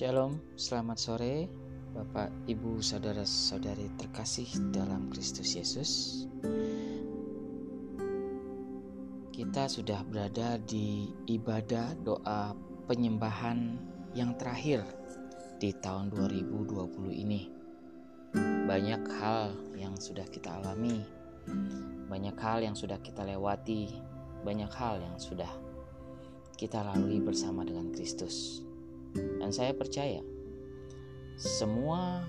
Shalom, selamat sore Bapak, Ibu, Saudara-saudari terkasih dalam Kristus Yesus Kita sudah berada di ibadah doa penyembahan yang terakhir di tahun 2020 ini Banyak hal yang sudah kita alami Banyak hal yang sudah kita lewati Banyak hal yang sudah kita lalui bersama dengan Kristus. Dan saya percaya semua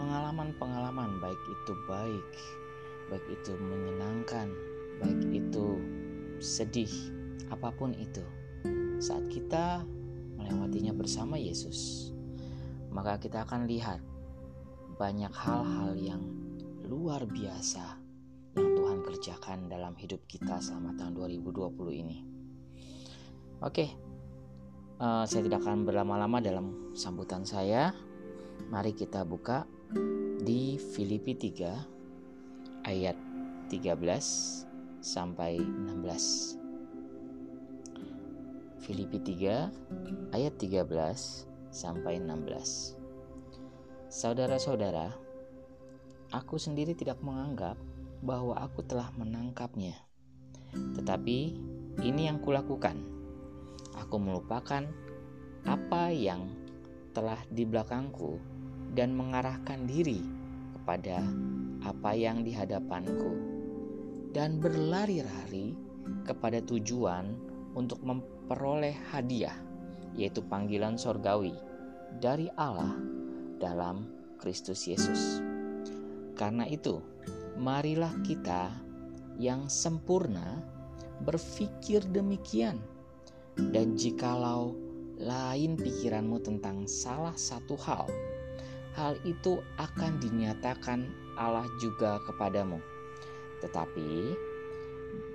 pengalaman-pengalaman baik itu baik, baik itu menyenangkan, baik itu sedih, apa pun itu. Saat kita melewatinya bersama Yesus, maka kita akan lihat banyak hal-hal yang luar biasa yang Tuhan kerjakan dalam hidup kita selama tahun 2020 ini. Oke, uh, saya tidak akan berlama-lama dalam sambutan saya. Mari kita buka di Filipi 3 ayat 13 sampai 16. Filipi 3 ayat 13 sampai 16. Saudara-saudara, aku sendiri tidak menganggap bahwa aku telah menangkapnya. Tetapi ini yang kulakukan aku melupakan apa yang telah di belakangku dan mengarahkan diri kepada apa yang di hadapanku dan berlari-lari kepada tujuan untuk memperoleh hadiah yaitu panggilan sorgawi dari Allah dalam Kristus Yesus. Karena itu, marilah kita yang sempurna berpikir demikian dan jikalau lain pikiranmu tentang salah satu hal, hal itu akan dinyatakan Allah juga kepadamu. Tetapi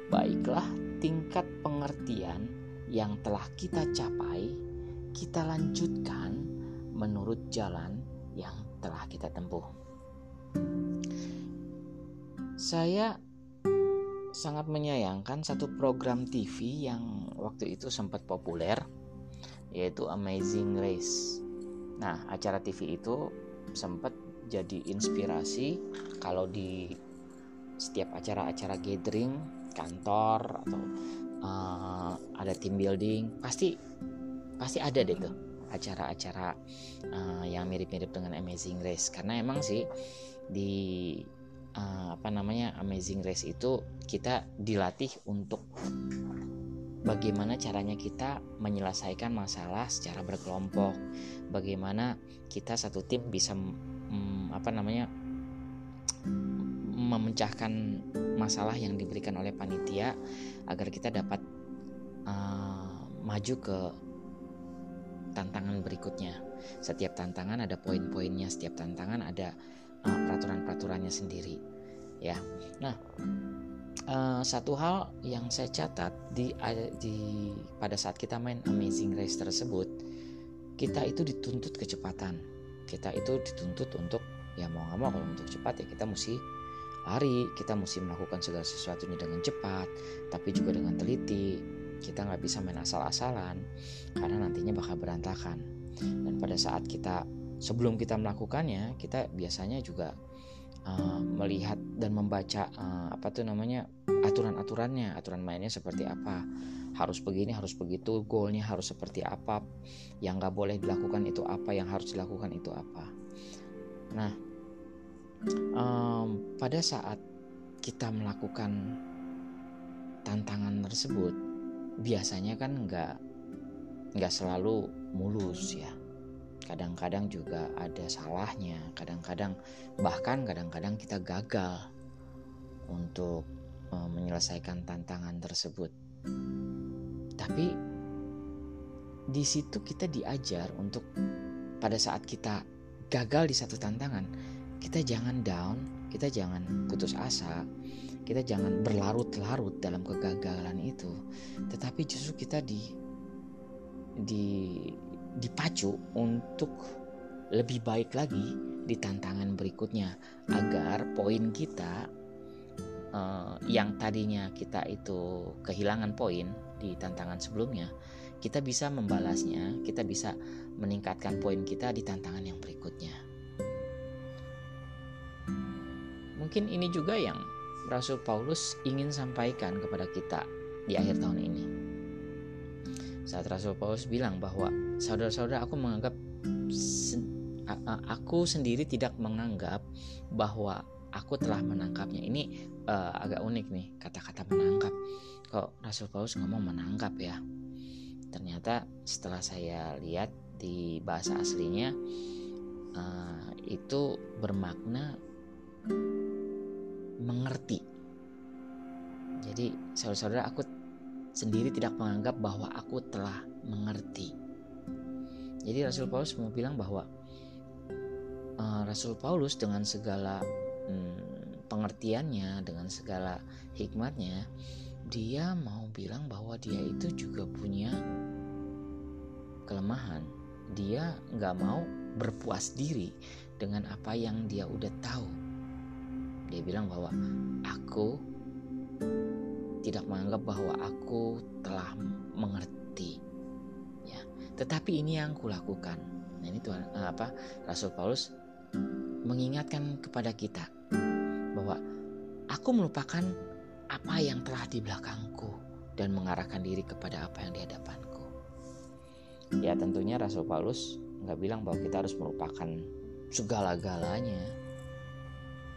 baiklah tingkat pengertian yang telah kita capai, kita lanjutkan menurut jalan yang telah kita tempuh. Saya sangat menyayangkan satu program TV yang waktu itu sempat populer yaitu Amazing Race. Nah, acara TV itu sempat jadi inspirasi kalau di setiap acara-acara gathering kantor atau uh, ada team building pasti pasti ada deh tuh acara-acara uh, yang mirip-mirip dengan Amazing Race karena emang sih di uh, apa namanya Amazing Race itu kita dilatih untuk bagaimana caranya kita menyelesaikan masalah secara berkelompok bagaimana kita satu tim bisa um, apa namanya memecahkan masalah yang diberikan oleh panitia agar kita dapat uh, maju ke tantangan berikutnya. Setiap tantangan ada poin-poinnya, setiap tantangan ada uh, peraturan-peraturannya sendiri ya. Nah uh, satu hal yang saya catat di di pada saat kita main Amazing Race tersebut kita itu dituntut kecepatan. Kita itu dituntut untuk ya mau nggak mau kalau untuk cepat ya kita mesti lari kita mesti melakukan segala sesuatunya dengan cepat tapi juga dengan teliti. Kita nggak bisa main asal-asalan karena nantinya bakal berantakan. Dan pada saat kita sebelum kita melakukannya kita biasanya juga uh, melihat dan membaca uh, apa tuh namanya aturan-aturannya. Aturan mainnya seperti apa? Harus begini harus begitu. Goalnya harus seperti apa? Yang nggak boleh dilakukan itu apa? Yang harus dilakukan itu apa? Nah um, pada saat kita melakukan tantangan tersebut biasanya kan nggak nggak selalu mulus ya kadang-kadang juga ada salahnya, kadang-kadang bahkan kadang-kadang kita gagal untuk uh, menyelesaikan tantangan tersebut. Tapi di situ kita diajar untuk pada saat kita gagal di satu tantangan, kita jangan down, kita jangan putus asa, kita jangan berlarut-larut dalam kegagalan itu, tetapi justru kita di di dipacu untuk lebih baik lagi di tantangan berikutnya agar poin kita uh, yang tadinya kita itu kehilangan poin di tantangan sebelumnya kita bisa membalasnya, kita bisa meningkatkan poin kita di tantangan yang berikutnya. Mungkin ini juga yang Rasul Paulus ingin sampaikan kepada kita di akhir tahun ini. Saat Rasul Paulus bilang bahwa saudara-saudara aku menganggap aku sendiri tidak menganggap bahwa aku telah menangkapnya. Ini uh, agak unik nih kata-kata menangkap. Kok Rasul Paulus ngomong menangkap ya? Ternyata setelah saya lihat di bahasa aslinya uh, itu bermakna mengerti. Jadi saudara-saudara aku sendiri tidak menganggap bahwa aku telah mengerti. Jadi Rasul Paulus mau bilang bahwa uh, Rasul Paulus dengan segala hmm, pengertiannya, dengan segala hikmatnya, dia mau bilang bahwa dia itu juga punya kelemahan. Dia nggak mau berpuas diri dengan apa yang dia udah tahu. Dia bilang bahwa aku tidak menganggap bahwa aku telah mengerti. Tetapi ini yang kulakukan. Nah, ini Tuhan eh, apa Rasul Paulus mengingatkan kepada kita bahwa aku melupakan apa yang telah di belakangku dan mengarahkan diri kepada apa yang di hadapanku. Ya tentunya Rasul Paulus nggak bilang bahwa kita harus melupakan segala-galanya.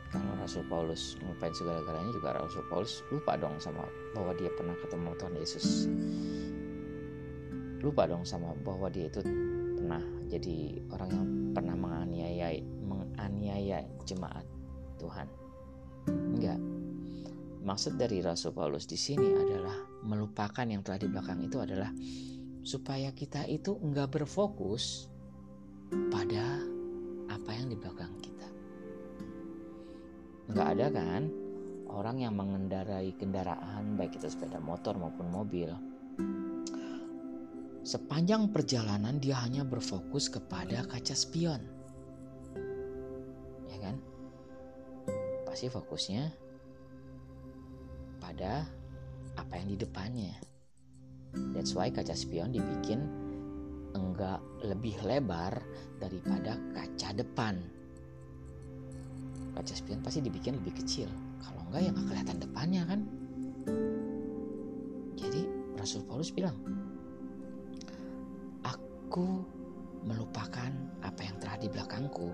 Kalau Rasul Paulus melupakan segala-galanya juga Rasul Paulus lupa dong sama bahwa dia pernah ketemu Tuhan Yesus. Lupa dong sama bahwa dia itu pernah jadi orang yang pernah menganiaya menganiaya jemaat Tuhan. Enggak. Maksud dari Rasul Paulus di sini adalah melupakan yang telah di belakang itu adalah supaya kita itu enggak berfokus pada apa yang di belakang kita. Enggak ada kan orang yang mengendarai kendaraan baik itu sepeda motor maupun mobil. Sepanjang perjalanan dia hanya berfokus kepada kaca spion. Ya kan? Pasti fokusnya pada apa yang di depannya. That's why kaca spion dibikin enggak lebih lebar daripada kaca depan. Kaca spion pasti dibikin lebih kecil. Kalau enggak ya nggak kelihatan depannya kan. Jadi Rasul Paulus bilang, aku melupakan apa yang telah di belakangku.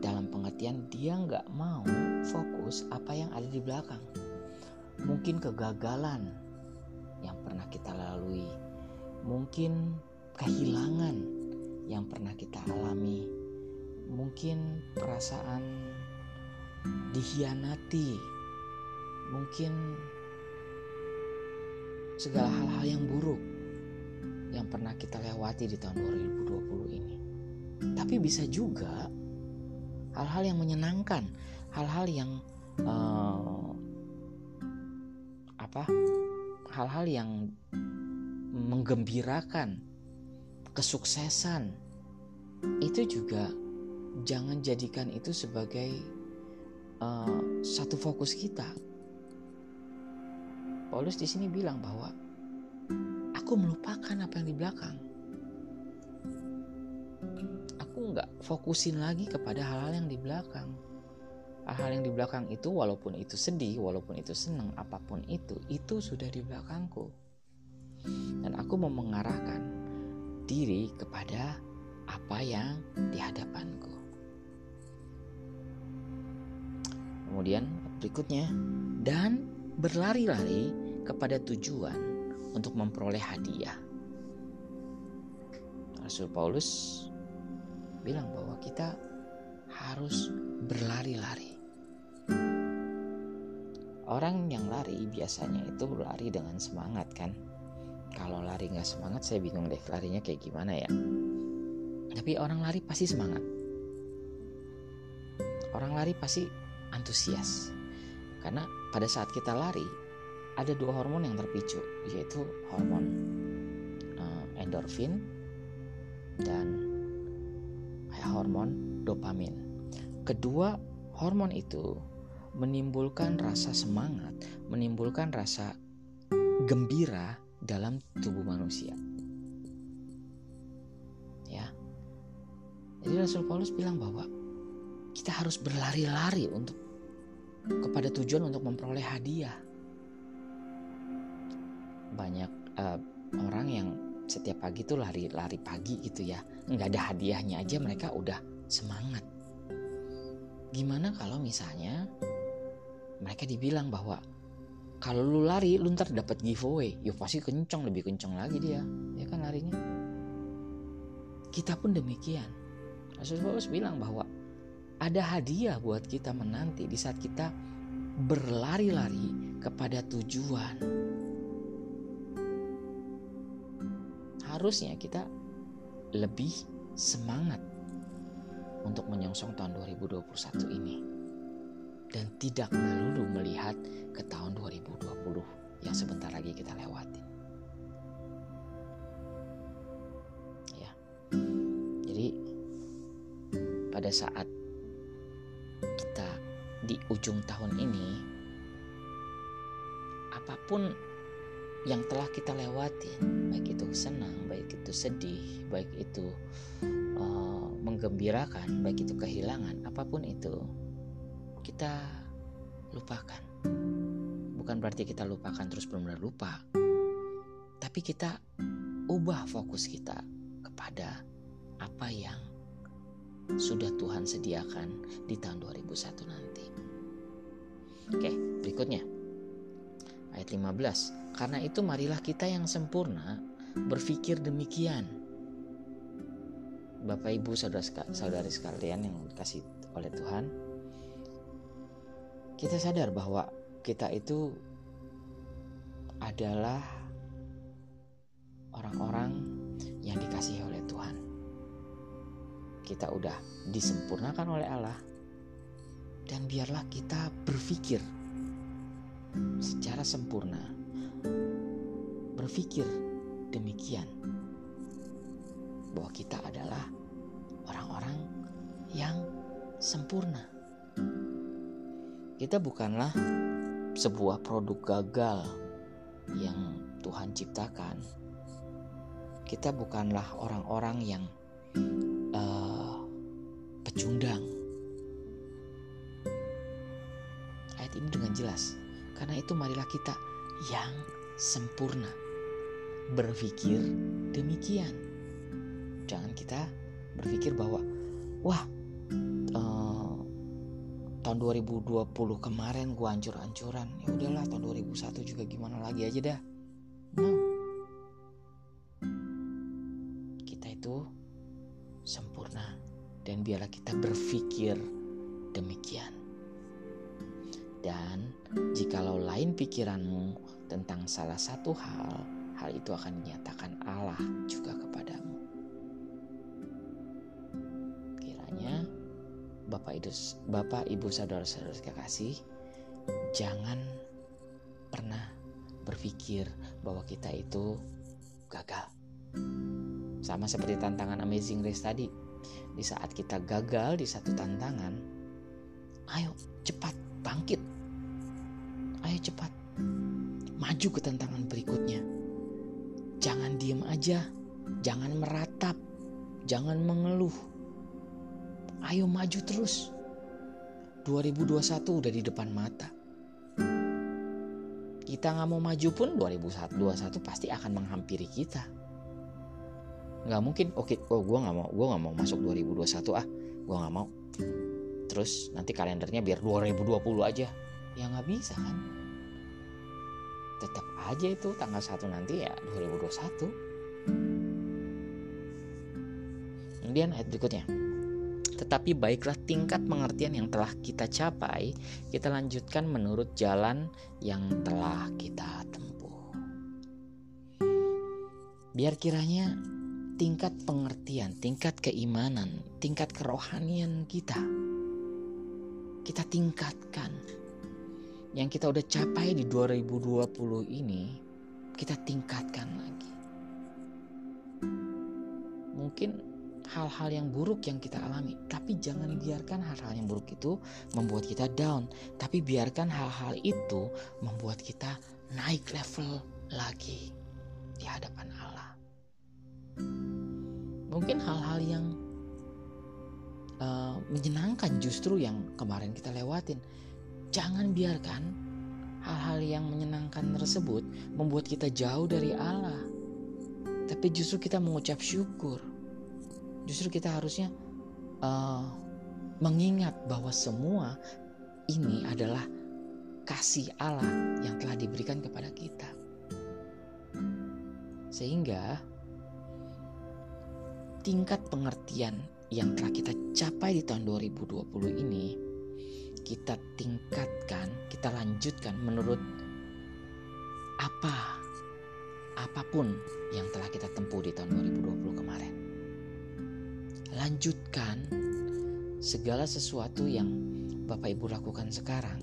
Dalam pengertian dia nggak mau fokus apa yang ada di belakang. Mungkin kegagalan yang pernah kita lalui, mungkin kehilangan yang pernah kita alami, mungkin perasaan dikhianati, mungkin segala hal-hal yang buruk yang pernah kita lewati di tahun 2020 ini. Tapi bisa juga hal-hal yang menyenangkan, hal-hal yang uh, apa? Hal-hal yang menggembirakan, kesuksesan. Itu juga jangan jadikan itu sebagai uh, satu fokus kita. Paulus di sini bilang bahwa aku melupakan apa yang di belakang. Aku nggak fokusin lagi kepada hal-hal yang di belakang. Hal-hal yang di belakang itu walaupun itu sedih, walaupun itu senang, apa pun itu, itu sudah di belakangku. Dan aku mau mengarahkan diri kepada apa yang di hadapanku. Kemudian berikutnya, dan berlari-lari kepada tujuan untuk memperoleh hadiah. Rasul Paulus bilang bahwa kita harus berlari-lari. Orang yang lari biasanya itu lari dengan semangat kan. Kalau lari nggak semangat saya bingung deh larinya kayak gimana ya. Tapi orang lari pasti semangat. Orang lari pasti antusias. Karena pada saat kita lari ada dua hormon yang terpicu yaitu hormon uh, endorfin dan hormon dopamin. Kedua hormon itu menimbulkan rasa semangat, menimbulkan rasa gembira dalam tubuh manusia. Ya. Jadi Rasul Paulus bilang bahwa kita harus berlari-lari untuk kepada tujuan untuk memperoleh hadiah. Banyak uh, orang yang setiap pagi tuh lari-lari pagi gitu ya, nggak ada hadiahnya aja mereka udah semangat. Gimana kalau misalnya mereka dibilang bahwa kalau lu lari lu ntar dapat giveaway. Ya pasti kenceng lebih kenceng lagi dia. Ya kan larinya? Kita pun demikian. Rasul Paulus bilang bahwa ada hadiah buat kita menanti di saat kita berlari-lari kepada tujuan harusnya kita lebih semangat untuk menyongsong tahun 2021 ini dan tidak melulu melihat ke tahun 2020 yang sebentar lagi kita lewati. Ya. Jadi pada saat kita di ujung tahun ini apa pun yang telah kita lewati, baik itu senang, baik itu sedih, baik itu uh, menggembirakan, baik itu kehilangan, apa pun itu, kita lupakan. Bukan berarti kita lupakan terus benar-benar lupa, tapi kita ubah fokus kita kepada apa yang sudah Tuhan sediakan di tahun 2001 nanti. Oke, berikutnya ayat 15. Karena itu marilah kita yang sempurna berpikir demikian. Bapak Ibu saudara-saudari sekalian yang dikasih oleh Tuhan, kita sadar bahwa kita itu adalah orang-orang yang dikasihi oleh Tuhan. Kita udah disempurnakan oleh Allah dan biarlah kita berpikir secara sempurna. Berpikir demikian bahwa kita adalah orang-orang yang sempurna. Kita bukanlah sebuah produk gagal yang Tuhan ciptakan. Kita bukanlah orang-orang yang uh, pecundang. Ayat ini dengan jelas karena itu marilah kita yang sempurna berpikir demikian. Jangan kita berpikir bahwa wah uh, tahun 2020 kemarin gua hancur-hancuran. Ya udahlah tahun 2001 juga gimana lagi aja dah. No. Kita itu sempurna dan biarlah kita berpikir demikian. Dan jikalau lain pikiranmu tentang salah satu hal, hal itu akan dinyatakan Allah juga kepadamu. Kiranya Bapak Ibu, Bapak Ibu saudara-saudara kekasih, jangan pernah berpikir bahwa kita itu gagal. Sama seperti tantangan Amazing Race tadi. Di saat kita gagal di satu tantangan, ayo cepat bangkit Ayo cepat, maju ke tantangan berikutnya. Jangan diem aja, jangan meratap, jangan mengeluh. Ayo maju terus. 2021 udah di depan mata. Kita nggak mau maju pun 2021 pasti akan menghampiri kita. Nggak mungkin, oke, okay, oh gue nggak mau, gue nggak mau masuk 2021 ah, gue nggak mau. Terus nanti kalendernya biar 2020 aja ya nggak bisa kan tetap aja itu tanggal 1 nanti ya 2021 kemudian ayat berikutnya. Tetapi baiklah tingkat pengertian yang telah kita capai kita lanjutkan menurut jalan yang telah kita tempuh. Biar kiranya tingkat pengertian tingkat keimanan tingkat kerohanian kita kita tingkatkan yang kita udah capai di 2020 ini kita tingkatkan lagi. Mungkin hal-hal yang buruk yang kita alami, tapi jangan biarkan hal-hal yang buruk itu membuat kita down, tapi biarkan hal-hal itu membuat kita naik level lagi. di hadapan Allah. Mungkin hal-hal yang uh, menyenangkan justru yang kemarin kita lewatin. Jangan biarkan hal-hal yang menyenangkan tersebut membuat kita jauh dari Allah. Tapi justru kita mengucap syukur. Justru kita harusnya uh, mengingat bahwa semua ini adalah kasih Allah yang telah diberikan kepada kita. Sehingga tingkat pengertian yang telah kita capai di tahun 2020 ini kita tingkatkan, kita lanjutkan menurut apa apa pun yang telah kita tempuh di tahun 2020 kemarin. Lanjutkan segala sesuatu yang Bapak Ibu lakukan sekarang.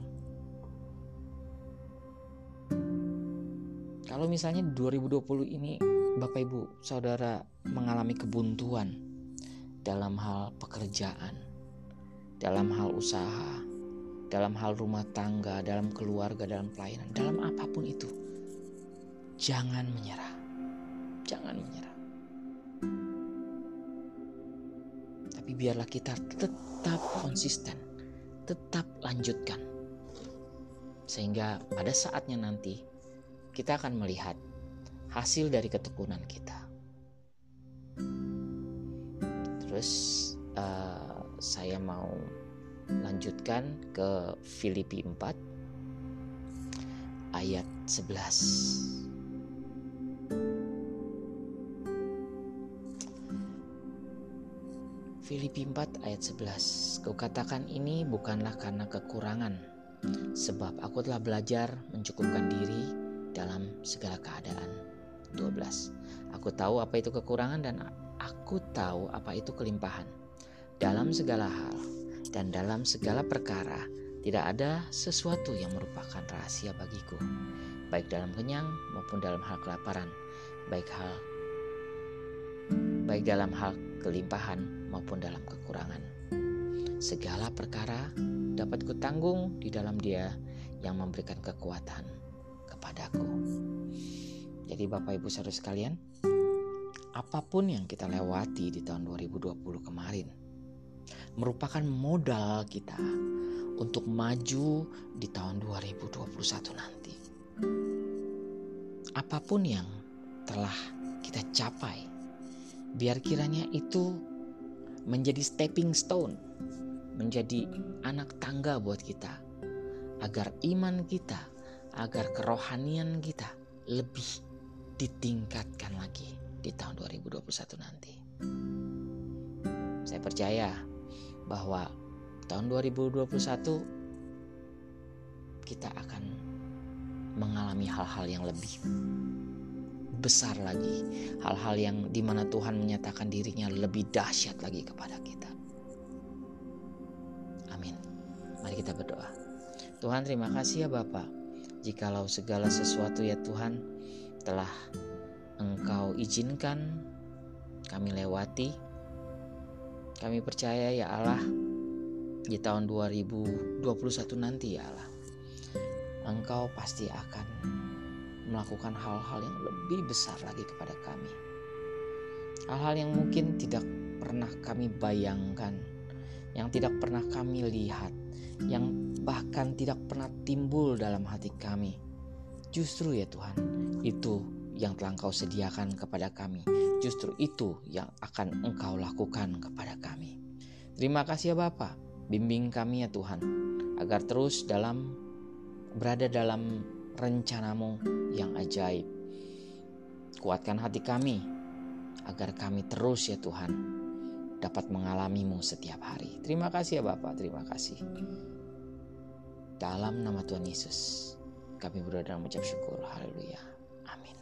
Kalau misalnya 2020 ini Bapak Ibu Saudara mengalami kebuntuan dalam hal pekerjaan, dalam hal usaha, dalam hal rumah tangga, dalam keluarga, dalam pelayanan, dalam apa pun itu. Jangan menyerah. Jangan menyerah. Tapi biarlah kita tetap konsisten, tetap lanjutkan. Sehingga pada saatnya nanti kita akan melihat hasil dari ketekunan kita. Terus uh, saya mau lanjutkan ke Filipi 4 ayat 11. Filipi 4 ayat 11 Kau katakan ini bukanlah karena kekurangan Sebab aku telah belajar mencukupkan diri dalam segala keadaan. 12 Aku tahu apa itu kekurangan dan aku tahu apa itu kelimpahan. Dalam segala hal dan dalam segala perkara tidak ada sesuatu yang merupakan rahasia bagiku Baik dalam kenyang maupun dalam hal kelaparan Baik hal baik dalam hal kelimpahan maupun dalam kekurangan. Segala perkara dapat kutanggung di dalam Dia yang memberikan kekuatan kepadaku. Jadi Bapak Ibu Saudara sekalian, apa pun yang kita lewati di tahun 2020 kemarin merupakan modal kita untuk maju di tahun 2021 nanti. Apa pun yang telah kita capai, biar kiranya itu menjadi stepping stone, menjadi anak tangga buat kita, agar iman kita, agar kerohanian kita lebih ditingkatkan lagi di tahun 2021 nanti. Saya percaya bahwa tahun 2021 kita akan mengalami hal-hal yang lebih besar lagi, hal-hal yang di mana Tuhan menyatakan dirinya lebih dahsyat lagi kepada kita. Amin. Mari kita berdoa. Tuhan terima kasih ya Bapak. Jikalau segala sesuatu ya Tuhan telah Engkau izinkan kami lewati. Kami percaya ya Allah di tahun 2021 nanti ya Allah. Engkau pasti akan melakukan hal-hal yang lebih besar lagi kepada kami. Hal-hal yang mungkin tidak pernah kami bayangkan, yang tidak pernah kami lihat, yang bahkan tidak pernah timbul dalam hati kami. Justru ya Tuhan, itu yang telah Engkau sediakan kepada kami. Justru itu yang akan Engkau lakukan kepada kami. Terima kasih ya Bapa, bimbing kami ya Tuhan, agar terus dalam berada dalam rencanamu yang ajaib. Kuatkan hati kami agar kami terus ya Tuhan dapat mengalamimu setiap hari. Terima kasih ya Bapak, terima kasih. Dalam nama Tuhan Yesus, kami berdoa dan mengucap syukur. Haleluya. Amin.